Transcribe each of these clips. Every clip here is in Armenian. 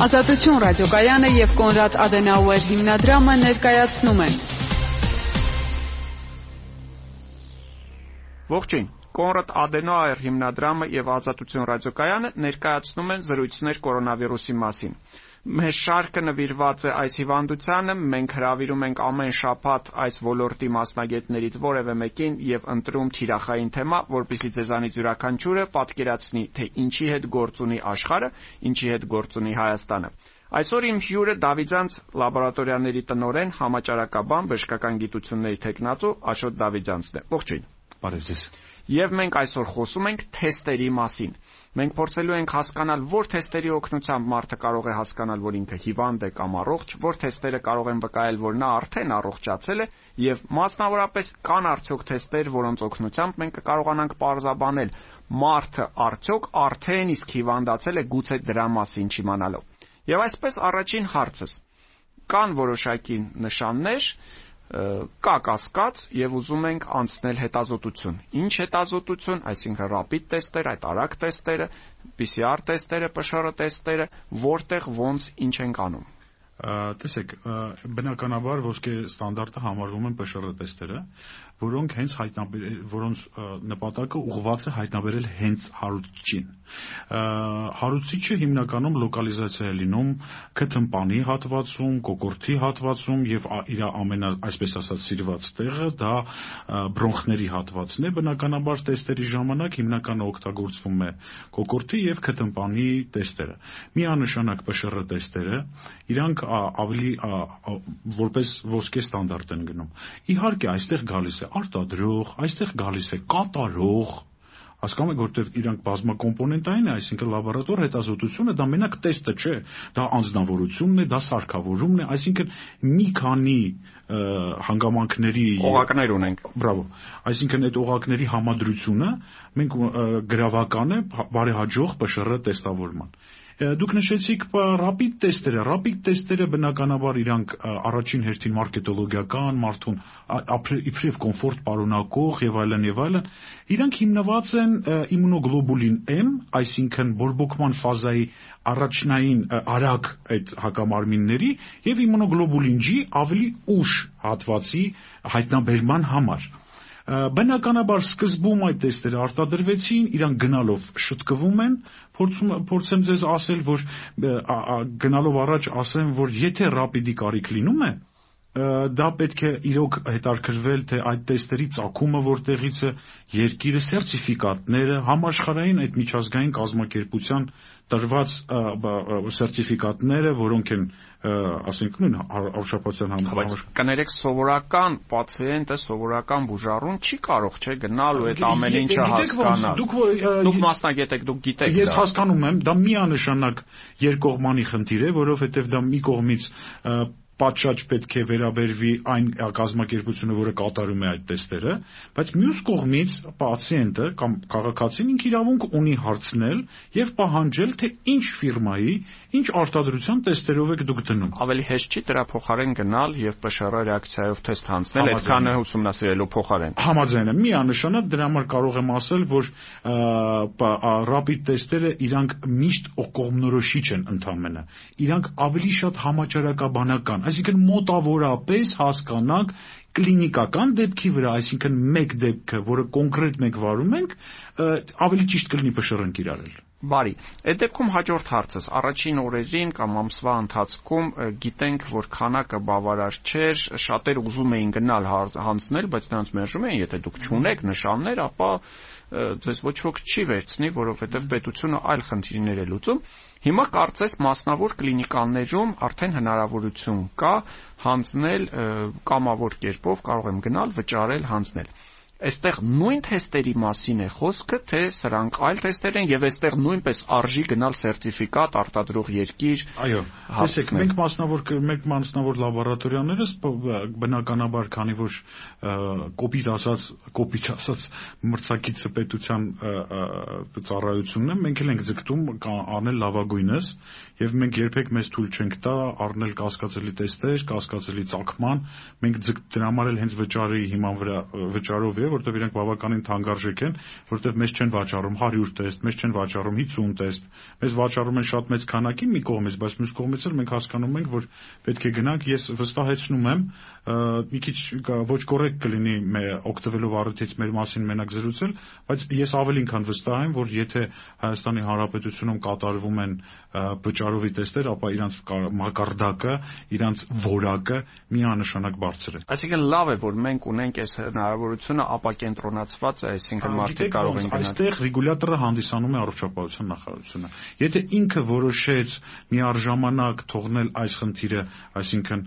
Ազատություն ռադիոկայանը եւ Կոնրադ Ադենաուեր հիմնադրամը ներկայացնում են Ողջույն։ Կոնրադ Ադենաուեր հիմնադրամը եւ Ազատություն ռադիոկայանը ներկայացնում են զրույցներ կորոնավիրուսի մասին։ Մեր շարքը նվիրված է այս հիվանդությանը, մենք հրավիրում ենք ամեն շաբաթ այս ոլորտի մասնագետներից որևէ մեկին եւ ընտրում թիրախային թեմա, որpիսի ձեզանից յուրաքանչյուրը պատկերացնի, թե ինչի հետ գործ ունի աշխարհը, ինչի հետ գործ ունի Հայաստանը։ Այսօր իմ հյուրը Դավիձանց լաբորատորիաների տնօրեն, համաճարակաբան, բժշկական գիտությունների տեխնացու Աշոտ Դավիձանցն է։ Ողջույն։ Բարև ձեզ։ Եվ մենք այսօր խոսում ենք թեստերի մասին։ Մենք փորձելու ենք հասկանալ, որ թեստերի օգնությամբ մարդը կարող է հասկանալ, որ ինքը հիվանդ է կամ առողջ, որ թեստերը կարող են վկայել, որ նա արդեն առողջացել է, եւ մասնավորապես կան արդյոք թեստեր, որոնց օգնությամբ մենք կկարողանանք parzabanել մարդը արդյոք արդեն իսկ հիվանդացել է գուցե դրա մասին չիմանալով։ Եվ այսպես առաջին հարցս. Կան որոշակի նշաններ, կա կասկած եւ ուզում ենք անցնել հետազոտություն։ Ինչ հետազոտություն, այսինքն rapid տեստեր, այդ արագ տեստերը, PCR տեստերը, PCR տեստերը, որտեղ ոնց ինչ ենք անում։ Տեսեք, բնականաբար ոսկե ստանդարտը համարվում են PCR տեստերը, որոնք հենց հայտնաբերել, որոնց նպատակը ուղղված է հայտնաբերել հենց հարուցիչին։ Հարուցիչը հիմնականում լոկալիզացիա է լինում քթմպանի հատվածում, կոկորտի հատվածում եւ իր ամենա, այսպես ասած, սիրված տեղը դա բրոնխների հատվածն է։ Բնականաբար տեստերի ժամանակ հիմնականը օգտագործվում է կոկորտի եւ քթմպանի տեստերը։ Միանշանակ PCR տեստերը իրանք ավելի որպես ոսկե ստանդարտ են գնում։ Իհարկե, այստեղ գալիս է արտադրող, այստեղ գալիս է կատարող, հասկանում եք որտեղ իրանք բազմակոմպոնենտային է, այսինքն լաբորատոր հետազոտությունը դա մենակ տեստը չէ, դա անձնավորությունն է, դա սարքավորումն է, այսինքն մի քանի հանգամանքների օղակներ ունենք։ Բրավո։ Այսինքն այդ օղակների համադրությունը մենք գրավական է բարեհաջող PCR տեստավորման։ Դուք նշեցիք rapid տեստերը, rapid տեստերը բնականաբար իրանք առաջին հերթին մարքետոլոգիական, մարդուն իբրև կոմֆորտ պարունակող եւ այլն եւ այլն, իրանք հիմնված են իմունոգլոբուլին M, այսինքն բորբոքման ֆազայի առաջնային արագ այդ հակամարմինների եւ իմունոգլոբուլին G ավելի ուշ հատվածի հայտնաբերման համար բնականաբար սկզբում այդ տեստերը արտադրվեցին, իրանք գնալով շտկվում են, փորձում փորձեմ ձեզ ասել, որ գնալով առաջ ասեմ, որ եթե ռապիդի կարիք լինում է, դա պետք է իրոք հետարկրվել թե այդ տեստերի ցակումը որտեղից է երկիրը սերտիֆիկատները համաշխարհային այդ միջազգային կազմակերպության տրված սերտիֆիկատները որոնք են ասենք նույն արշապացիան համար կներեք սովորական պացիենտը սովորական բուժառուն չի կարող չէ գնալ ու այդ ամեն ինչը հասկանալ դուք դուք մասնագետ եք դուք գիտեք ես հասկանում եմ դա միանշանակ երկկողմանի խնդիր է որովհետև դա մի կողմից պատշաճ պետք է վերաբերվի այն կազմակերպությունը, որը կատարում է այդ տեստերը, բայց մյուս կողմից պացիենտը կամ քաղաքացին ինք իրավունք ունի հարցնել եւ պահանջել, թե ինչ ֆիրմայի, ինչ արտադրության տեստերով եք դուք դնում։ Ավելի հեշտ չի դրա փոխարեն գնալ եւ PCR ռեակցիայով թեստ հանձնել, այդքանը ուսումնասիրելու փոխարեն։ Համաձայն եմ, միանշանակ դրա համար կարող եմ ասել, որ rapid տեստերը իրանք միշտ կողմնորոշիչ են ընդամենը։ Իրանք ավելի շատ համաճարակաբանական այսինքն մոտավորապես հասկանանք կլինիկական դեպքի վրա, այսինքն մեկ դեպքը, որը կոնկրետ մենք վարում ենք, ավելի ճիշտ կլինի PCR-ն կիրառել։ Բարի։ Այդ դեպքում հաջորդ հարցս. Առաջին օրերին կամ ամսվա ընթացքում գիտենք, որ քանակը բավարար չէր, շատեր ուզում էին գնալ հանձնել, բայց նրանց մերժում էին, եթե դուք չունեք նշաններ, ապա ձեզ ոչ ոք չի վերցնի, որովհետև պետությունը այլ խնդիրներ է լուծում։ Հիմա կարծես մասնավոր կլինիկաներում արդեն հնարավորություն կա հանձնել կամավոր կերպով կարող եմ գնալ, վճարել, հանձնել այստեղ նույն թեստերի մասին է խոսքը, թե սրանք այլ թեստեր են եւ այստեղ նույնպես արժի գնալ սերտիֆիկատ արտադրող երկիր։ Այո, տեսեք, մենք մասնավոր մենք մասնավոր լաբորատորիաներս բնականաբար, քանի որ կոպիտ ասած, կոպիտ ասած մրցակիցը պետության ծառայությունն է, մենք էլ ենք ձգտում անել լավագույնս եւ մենք երբեք մեզ թույլ չենք տա առնել կասկածելի տեստեր, կասկածելի ցակման, մենք դրա համար էլ հենց վճարի հիման վրա վճարով է որտեղ իրենք բավականին թանկարժեք են, որտեղ մեզ չեն վաճառում 100 տեստ, մեզ չեն վաճառում 50 տեստ, մեզ վաճառում են շատ մեծ քանակի մի կողմից, բայց մյուս կողմից էլ մենք հասկանում ենք, որ պետք է գնանք, ես վստահեցնում եմ, մի քիչ ոչ կոռեկտ կլինի օգտվելով առիթից մեր մասին մենակ զրուցել, բայց ես ավելին քան վստահ եմ, որ եթե Հայաստանի Հանրապետությունում կատարվում են վճարովի տեստեր, ապա իրանց մակարդակը, իրանց որակը միանշանակ բարձր է։ Այսինքն լավ է, որ մենք ունենք այս հնարավորությունը ապակենտրոնացված է, այսինքն մարդիկ կարող են գնալ։ Այստեղ ռեգուլյատորը հանդիսանում է առողջապահության նախարարությունը։ Եթե ինքը որոշեց միառժամանակ թողնել այս խնդիրը, այսինքն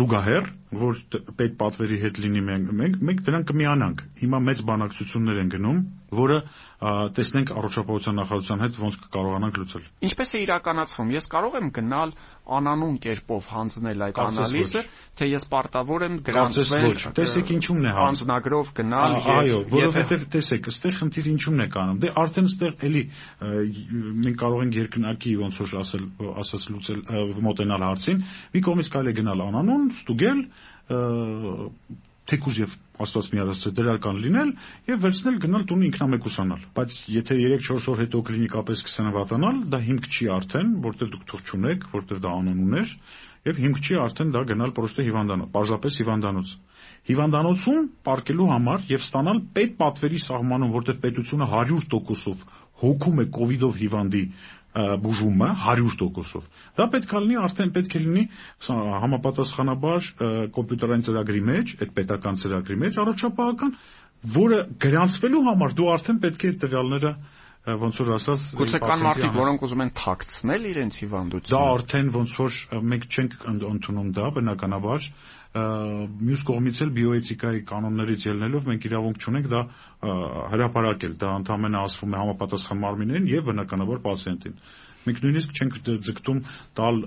զուգահեռ, որ պետ պատվերի հետ լինի մենք մենք մենք դրան կմիանանք։ Հիմա մեծ բանակցություններ են գնում, որը տեսնենք առողջապահության նախարարության հետ ոնց կկարողանանք լուծել։ Ինչպես է իրականացվում։ Ես կարող եմ գնալ անանուն կերպով հանձնել այդ անալիզը, թե ես պարտավոր եմ գրանցվել։ Տեսեք ինչումն է հարցը։ Անձնագրով գնալ եւ Այո, որովհետեւ տեսեք, ըստեղ խնդիրը ինչումն է կանում։ Դե արդեն ըստեղ էլի մենք կարող ենք երկնակի ոնց որ ասել, ասած լուծել մոտենալ հարցին։ Մի կողմից կարելի է գնալ անանուն, ստուգել թեկուզ եւ Աստված մի արածը դրական լինել եւ վերցնել գնալ տուն ինքնամեկուսանալ։ Բայց եթե 3-4 օր հետո կլինիկապես կսանա վատանալ, դա հիմք չի արդեն, որտեղ դուք թող չունեք, որտեղ դա անուն ուներ, եւ հիմք չի արդեն դա գնալ պրոստը հիվանդանոց, պարզապես հիվանդանոց։ Հիվանդանոցում ապարկելու համար եւ ստանալ պետ պատվերի սահմանում, որտեղ պետությունը 100%-ով հոգում է կ ូវ իդով հիվանդի բուժումը 100%-ով։ Դա պետք է լինի, արդեն պետք է լինի համապատասխանաբար կոմպյուտերային ծրագրի մեջ, այդ պետական ծրագրի մեջ առողջապահական, որը գրանցվելու համար դու արդեն պետք է տվյալները ոնց որ ասած գուցե կան մարդիկ որոնք ուզում են թաքցնել իրենց հիվանդությունը դա արդեն ոնց որ մենք չենք ընդունում դա բնականաբար մյուս կողմից էլ բիոէթիկայի կանոններից ելնելով մենք իրավունք չունենք դա հրապարակել, դա ընդհանրապես ասվում է համապատասխան մարմիններին եւ բնականաբար պացիենտին։ Մենք նույնիսկ չենք ձգտում տալ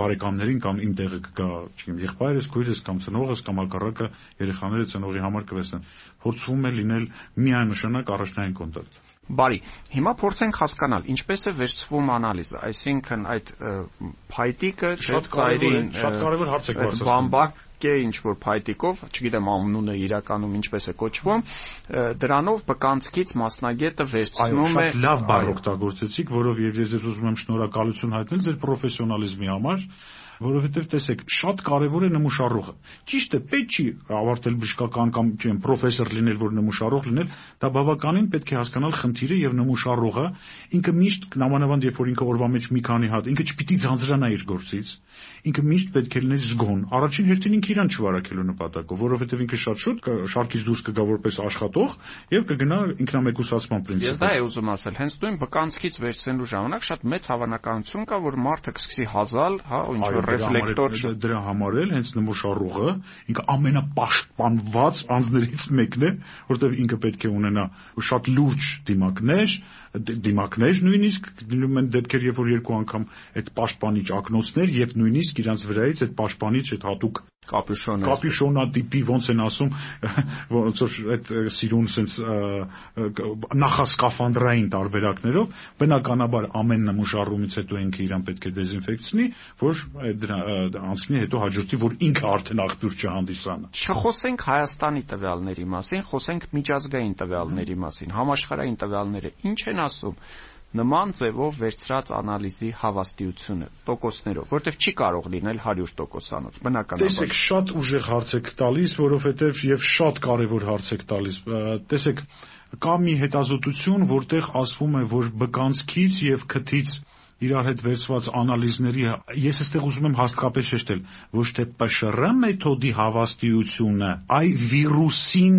բարեկամներին կամ իմ տեղը կգա, չգիտեմ, եղբայրս, քույրս կամ ծնողս կամ հակառակը երեխաները ծնողի համար կվեսնեն։ Փորձվում է լինել միանշանակ առաջնային կոնտակտ։ Բարի, հիմա փորձենք հասկանալ ինչպես է վերցվում անալիզը, այսինքն այդ փայտիկը շատ կարևոր շատ կարևոր հարց է բարձրացնում։ Բամբակ է ինչ որ փայտիկով, չգիտեմ անունը իրականում ինչպես է կոչվում, դրանով բկանցքից մասնագետը վերցնում է։ Այո, շատ լավ բառ օգտագործեցիք, որով եւ ես ուզում եմ շնորհակալություն հայտնել ձեր պրոֆեսիոնալիզմի համար որովհետև տեսեք, շատ կարևոր է նմուշառողը։ Ճիշտ է, պետք չի ավարտել բժշկական կամ չեմ պրոֆեսոր լինել, որ նմուշառող լինել, դա բավականին պետք է հասկանալ խնդիրը եւ նմուշառողը ինքը միշտ նամանավանդ երբ որ ինքը օրվա մեջ մի քանի հատ, ինքը չպիտի ձանձրանա իր գործից, ինքը միշտ պետք է լիներ զգոն։ Առաջին հերթին ինքը իրան չվարակելու նպատակով, որովհետև ինքը շատ շուտ շարքից դուրս կգա որպես աշխատող եւ կգնա ինքնամեկուսացման պրինցիպով։ Ես դա եմ ուզում ասել, հենց նույն բկանցքից վերցնելու ժամանակ շատ մեծ հավանականություն կա, որ մարդը կսկսի հազալ, հա, ինչ որ ռեֆլեկտոր դրա համար էլ հենց նմուշառուղը ինքը ամենապաշտպանված անձներից մեկն է, որտեղ ինքը պետք է ունենա շատ լուրջ դիմակներ, դիմակներ նույնիսկ լինում են դեպքեր, երբ որ երկու անգամ այդ պաշտպանիչ ակնոցներ եւ նույնիսկ իրանց վրայից այդ պաշտպանիչ այդ հատուկ կապյուշոնը կապյուշոնա տիպի ոնց են ասում ոնց որ այդ սիրուն sense նախասկաֆանդրային տարբերակներով բնականաբար ամեն նմուշառումից հետո ինքը իրան պետք է դեզինֆեկցնի որ դրա անցնի հետո հաջորդի որ ինքը արդեն աղբյուր չհանդիսանա չխոսենք Հայաստանի տվյալների մասին խոսենք միջազգային տվյալների մասին համաշխարհային տվյալները ինչ են ասում նման ձևով վերցրած անալիզի հավաստիությունը տոկոսներով, որտեղ չի կարող լինել 100%-անոց, բնականաբար։ Տեսեք, շատ ուժեղ հարց եք տալիս, որովհետև եւ շատ կարեւոր հարց եք տալիս։ Տեսեք, կա մի հետազոտություն, որտեղ ասվում է, որ բկանցքից եւ քթից իրար հետ վերցված անալիզների ես այստեղ ուզում եմ հաստատապես շեշտել ոչ թե ՊՇՌ մեթոդի հավաստիությունը, այ վիրուսին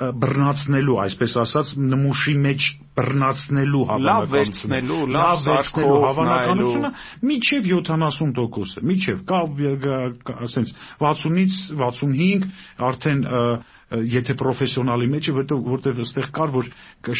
բռնացնելու, այսպես ասած, նմուշի մեջ բռնացնելու հավանականությունը, լավ վերցնելու, հավանականությունը միջև 70% է, միջև կա ասենց 60-ից 65 արդեն եթե պրոֆեսիոնալի մեջ է, որտեղ որտեղ այստեղ կար, որ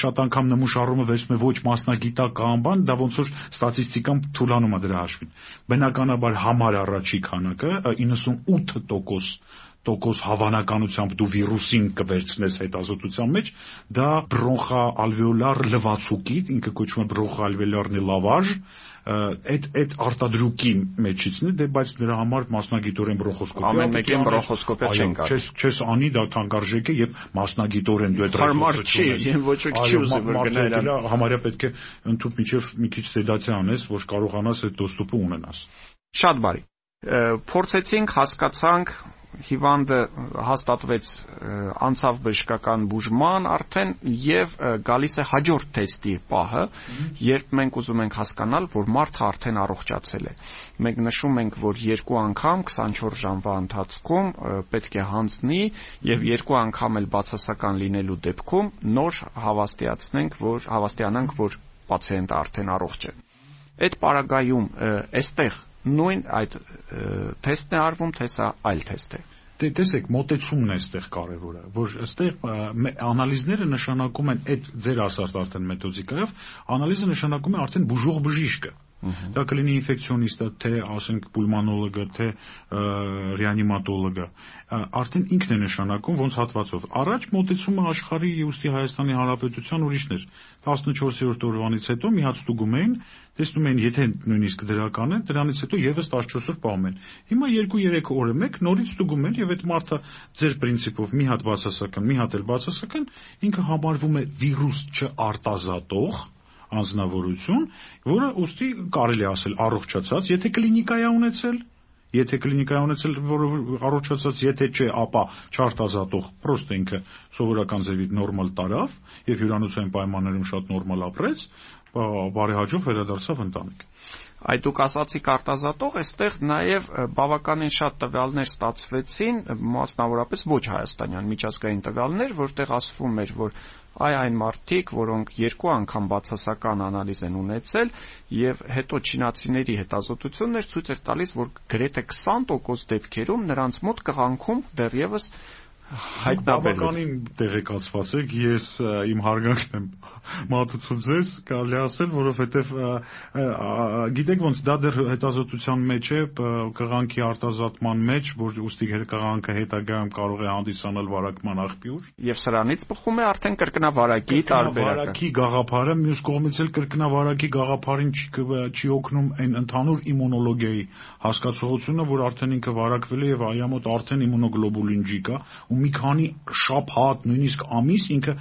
շատ անգամ նմուշառումը վերցնում է ոչ մասնագիտական բան, դա ոնց որ ստատիստիկան թուլանում է դրա հաշվին։ Բնականաբար համար առաջի քանակը 98% տոկոս հավանականությամբ դու վիրուսին կվերցնես հետազոտության մեջ, դա բրոնխալվեոլար լվացուկի, ինքը կոչվում է բրոնխալվեոլարնի լավաժ, այդ այդ արտադրուկի մեջիցն է, դե բայց դրա համար մասնագիտորեն բրոնխոսկոպիա ամեն մեկին բրոնխոսկոպիա չեն կարող։ Չես չես անի դա թանկարժեք է եւ մասնագիտորեն դու այդ Հարմար չի, ոչ ոք չի ուզի որ գնա իրան։ Համարյա պետք է ընդཐུպ միջև մի քիչ սեդացիա անես, որ կարողանաս այդ դոստուպը ունենաս։ Շատ բարի։ Փորձեցինք, հասկացանք, հիվանդը հաստատվեց անցավ բժշկական բուժման արդեն եւ գալիս է հաջորդ թեստի պահը, երբ մենք ուզում ենք հասկանալ, որ մարդը արդեն առողջացել է։ Մենք նշում ենք, որ երկու անգամ 24 ժամվա ընթացքում պետք է հանձնի եւ երկու անգամ էլ բացասական լինելու դեպքում նոր հավաստիացնենք, որ հավաստիանանք, որ պացիենտը արդեն առողջ է։ Այդ պարագայում այստեղ նույն այդ թեստն է արվում, թե սա այլ թեստ է։ Դե տեսեք, մոտեցումն է այստեղ կարևորը, որ այստեղ անալիզները նշանակում են այդ ձեր ասած արդեն մեթոդիկայով, անալիզը նշանակում է արդեն բուժող բժիշկը Դա կլինի ինֆեկցիոնիստը, թե ասենք պուլմանոլոգը, թե ռեանիմատոլոգը, արդեն ինքն է նշանակում ոնց հատվածով։ Առաջ մոտեցումը աշխարհի ուստի Հայաստանի Հանրապետության ուրիշն էր։ 14-րդ օրվանից հետո մի հատ ստուգում էին, տեսնում էին, եթե նույնիսկ դրական է, դրանից հետո եւս 14 օր պահում են։ Հիմա 2-3 օրը մեկ նորից ստուգում են եւ այդ մարդը ձեր պրինցիպով մի հատ բացասական, մի հատ էլ բացասական, ինքը համարվում է վիրուս չարտազատող անձնավորություն, որը ուստի կարելի ասել առողջացած, եթե կլինիկայա ունեցել, եթե կլինիկայա ունեցել, որը առողջացած, եթե չէ, ապա չարտազատող, պրոստը ինքը սովորական ձևի նորմալ տարավ եւ հյուրանոցային պայմաններում շատ նորմալ ապրեց, բարեհաջող վերադարձավ ընտանիք այդ դուք ասացիք արտազատող, այստեղ նաև բավականին շատ տվյալներ ստացվեցին, մասնավորապես ոչ հայաստանյան միջազգային տվյալներ, որտեղ ասվում էր, որ այ այն մարդիկ, որոնք երկու անգամ բացասական անալիզ են ունեցել եւ հետո չինացիների հետազոտություններ ցույց էր տալիս, որ գրեթե 20% դեպքերում նրանց մոտ կղանքում դեռևս հայտնաբերել։ Բավականին տեղեկացված եք, ես իմ հարգանքն եմ մատուցում ձեզ, կարելի ասել, որովհետև գիտեք ոնց դա դեռ հետազոտության մեջ է, կղանքի արտազատման մեջ, որ ուստի կղանքը հետագայում կարող է հանդիսանալ վարակման աղբյուր։ Եվ սրանից բխում է արդեն կրկնավարակի տարբերակը։ Վարակի գաղափարը մյուս կողմից էլ կրկնավարակի գաղափարին չի չի օգնում այն ընդհանուր իմունոլոգիայի հասկացողությունը, որ արդեն ինքը վարակվել է եւ այամոտ արդեն իմունոգլոբուլին G կա ու մի քանի շաբաթ, նույնիսկ ամիս ինքը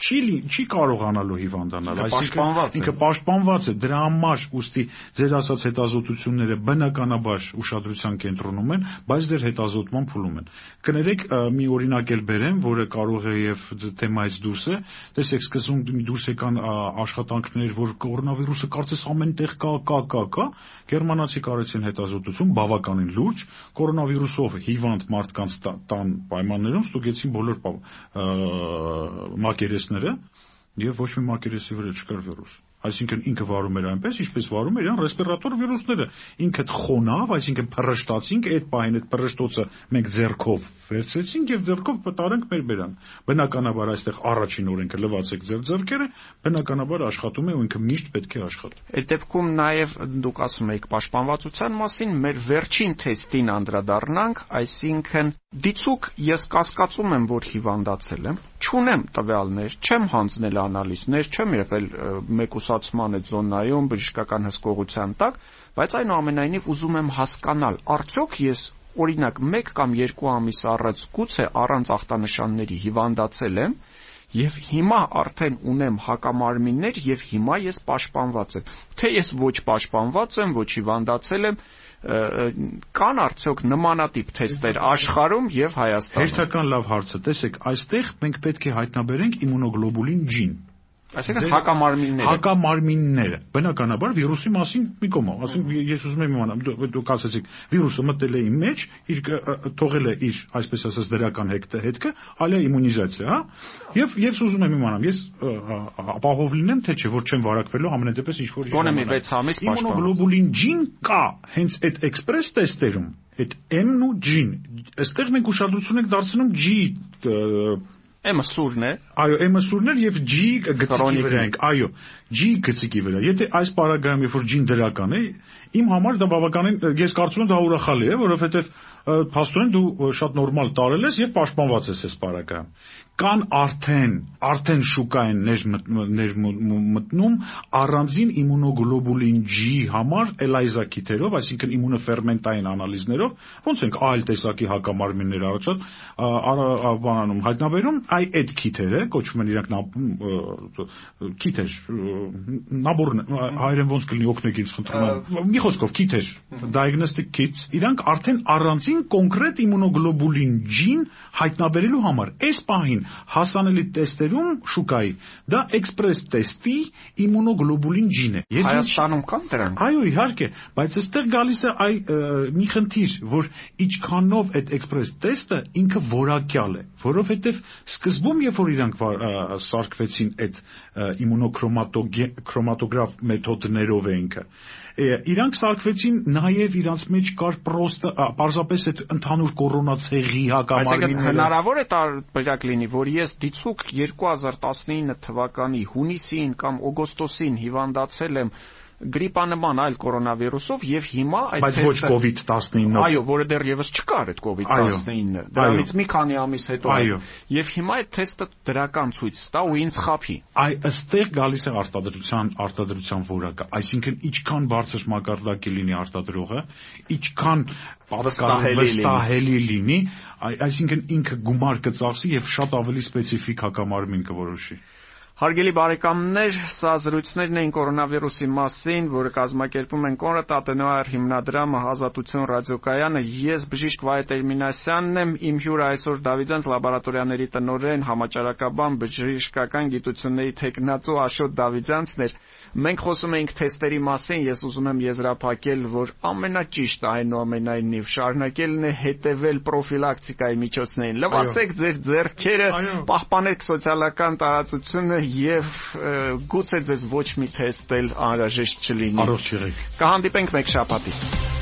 չի չի կարողանալու հիվանդանալ, այսինքն ինքը պաշտպանված է։ Դրա համար ուստի ձեր ասած հետազոտությունները բնականաբար ուշադրության կենտրոնում են, բայց դեր հետազոտման փուլում են։ Կներեք մի օրինակ էլ բերեմ, որը կարող է եւ թեմայից դուրս է։ Տեսեք, սկզբում դուրս եկան աշխատանքներ, որ կորոնավիրուսը կարծես ամենտեղ կա, կա, կա, կա։ Գերմանացի կարեցին հետազոտություն բավականին լուրջ, կորոնավիրուսով հիվանդ մարդկանց տան պայմաններում ստուգեցին բոլոր մակերեսները եւ ոչ մի մակերեսի վրա չկար վիրուս այսինքն ինքը վարում էր այնպես, ինչպես վարում էր իրան ռեսպիրատոր վիրուսները։ Ինքը խոնավ, այսինքն փռշտացինք, այդ պահին այդ փռշտոցը մենք ձեռքով վերցրեցինք եւ ձեռքով պտարենք մեր բերան։ Բնականաբար այստեղ առաջին օրենքը լվացեք ձեր ձեռքերը, բնականաբար աշխատում է ու ինքը միշտ պետք է աշխատի։ Այդ դեպքում նաեւ դուք ասում եք պաշտպանվածության մասին, մեր վերջին թեստին անդրադառնանք, այսինքն դիցուկ ես կասկածում եմ, որ հիվանդացել եմ, չունեմ տվյալներ, չեմ հանձնել անալիզներ, չեմ եղել մեկուսացման այդ զոնայում բժշկական հսկողության տակ, բայց այնուամենայնիվ ուզում եմ հասկանալ, արդյոք ես օրինակ 1 կամ 2 ամիս առաջ գուցե առանց ախտանշանների հիվանդացել եմ եւ հիմա արդեն ունեմ հակամարմիններ եւ հիմա ես պաշտպանված եմ թե ես ոչ պաշտպանված եմ ոչ հիվանդացել եմ կան արդյոք նմանատիպ թեստեր աշխարհում եւ Հայաստանում։ Հերթական լավ հարց է։ Տեսեք, այստեղ մենք պետք է հայտնաբերենք իմունոգլոբուլին G-ն։ Այսինքն հակամարմինները։ Հակամարմինները։ Բնականաբար վիրուսի մասին մի կոմ, ասենք ես ուզում եմ իմանալ, դուք ասացիք, վիրուսը մտել է իմ մեջ, իր թողել է իր, այսպես ասած, դրական հետքը, հետքը, ալիա իմունիզացիա, հա։ Եվ ես ուզում եմ իմանալ, ես ապահով լինեմ, թե չէ, որ չեմ վարակվելու ամենատեպս ինչ որ Գոնե մի 6 ամիս պաշտպան։ Իմունոգլոբուլին G-ն կա հենց այդ էքսպրես տեստերում, այդ M-ն ու G-ն։ Այստեղ մենք ուշադրություն ենք դարձնում G M-ը սուրն է։ Այո, M-ը սուրն է եւ G-ը գծիկի վրա ենք, այո, G-ը գծիկի վրա։ Եթե այս պարագայում երբ որ G-ն դրական է, իմ համար դա բավականին ես կարծում եմ դա ուրախալի է, որովհետեւ փաստորեն դու շատ նորմալ տարել ես եւ պաշտպանված ես այս պարագայում կան արդեն արդեն շուկային ներ մտնում առանձին իմունոգլոբուլին G համար ELISA քիթերով, այսինքն իմունոֆերմենտային անալիզներով, ոնց ենք այլ տեսակի հակամարմիններ առաջալ բանանում հայտնաբերում, այ այդ քիթերը կոչվում են իրանք քիթեր նաբոր հայերեն ոնց կլինի օգնեք ինձ խնդրում եմ մի խոսքով քիթեր diagnostic kits իրանք արդեն առանձին կոնկրետ իմունոգլոբուլին G-ն հայտնաբերելու համար այս պահին հասանելի տեստերում շուկայի դա էքսպրես տեստի իմունոգլոբուլին G-ն է։ Ես Հայաստանում կան դրանք։ Այո, իհարկե, բայց այստեղ գալիս է այ մի խնդիր, որ ինչքանով այդ էքսպրես տեստը ինքը որակյալ է, որովհետև սկզբում երբ որ իրանք սարքվեցին այդ իմունոքրոմատոգրաֆ մեթոդներով է ինքը իրանք սարքվեցին նաև իրանց մեջ կար պրոստը պարզապես այդ ընդհանուր կորոնացեղի հակամարմինները հնարավոր է տարբերակ լինի որ ես դիցուկ 2019 թվականի հունիսին կամ օգոստոսին հիվանդացել եմ գրիպանման այլ կորոնավիրուսով եւ հիմա այդ բայց ոչ COVID-19-ով։ Այո, որը դեռևս չկար այդ COVID-19-ը։ Դրանից մի քանի ամիս հետո։ Այո։ Եվ հիմա այդ թեստը դրական ցույց տա ու ինձ խափի։ Այ ըստեղ գալիս է արտադրության արտադրության որակը, այսինքն ինչքան բարձր մակարդակի լինի արտադրողը, ինչքան վստահելի լինի, այսինքն ինքը գումար կծախսի եւ շատ ավելի սպეციფიկ հակամարմին կորոշի։ Հարգելի բարեկամներ, սա զրույցներն էին կորոնավիրուսի մասին, որը կազմակերպում են Կոնրադ Ատենոյար հիմնադրամը Ազատություն ռադիոկայանը։ Ես բժիշկ Վահե Տերմինասյանն եմ, իմ հյուրը այսօր Դավիթյանց լաբորատորիաների տնօրեն, համաճարակաբան բժշկական գիտությունների տեխնացու Աշոտ Դավիթյանցն էր։ Մենք խոսում էինք թեստերի մասին, ես ուզում եմ եզրափակել, որ ամենաճիշտը այնուամենայնիվ շարունակելն է հետևել պրոֆիլակտիկայի միջոցներին։ Լվացեք ձեր ձեռքերը, պահպանեք սոցիալական տարածությունը եւ գուցե ձեզ ոչ մի թեստ էլ անհրաժեշտ չլինի։ Առողջ եղեք։ Կհանդիպենք մեկ շաբաթից։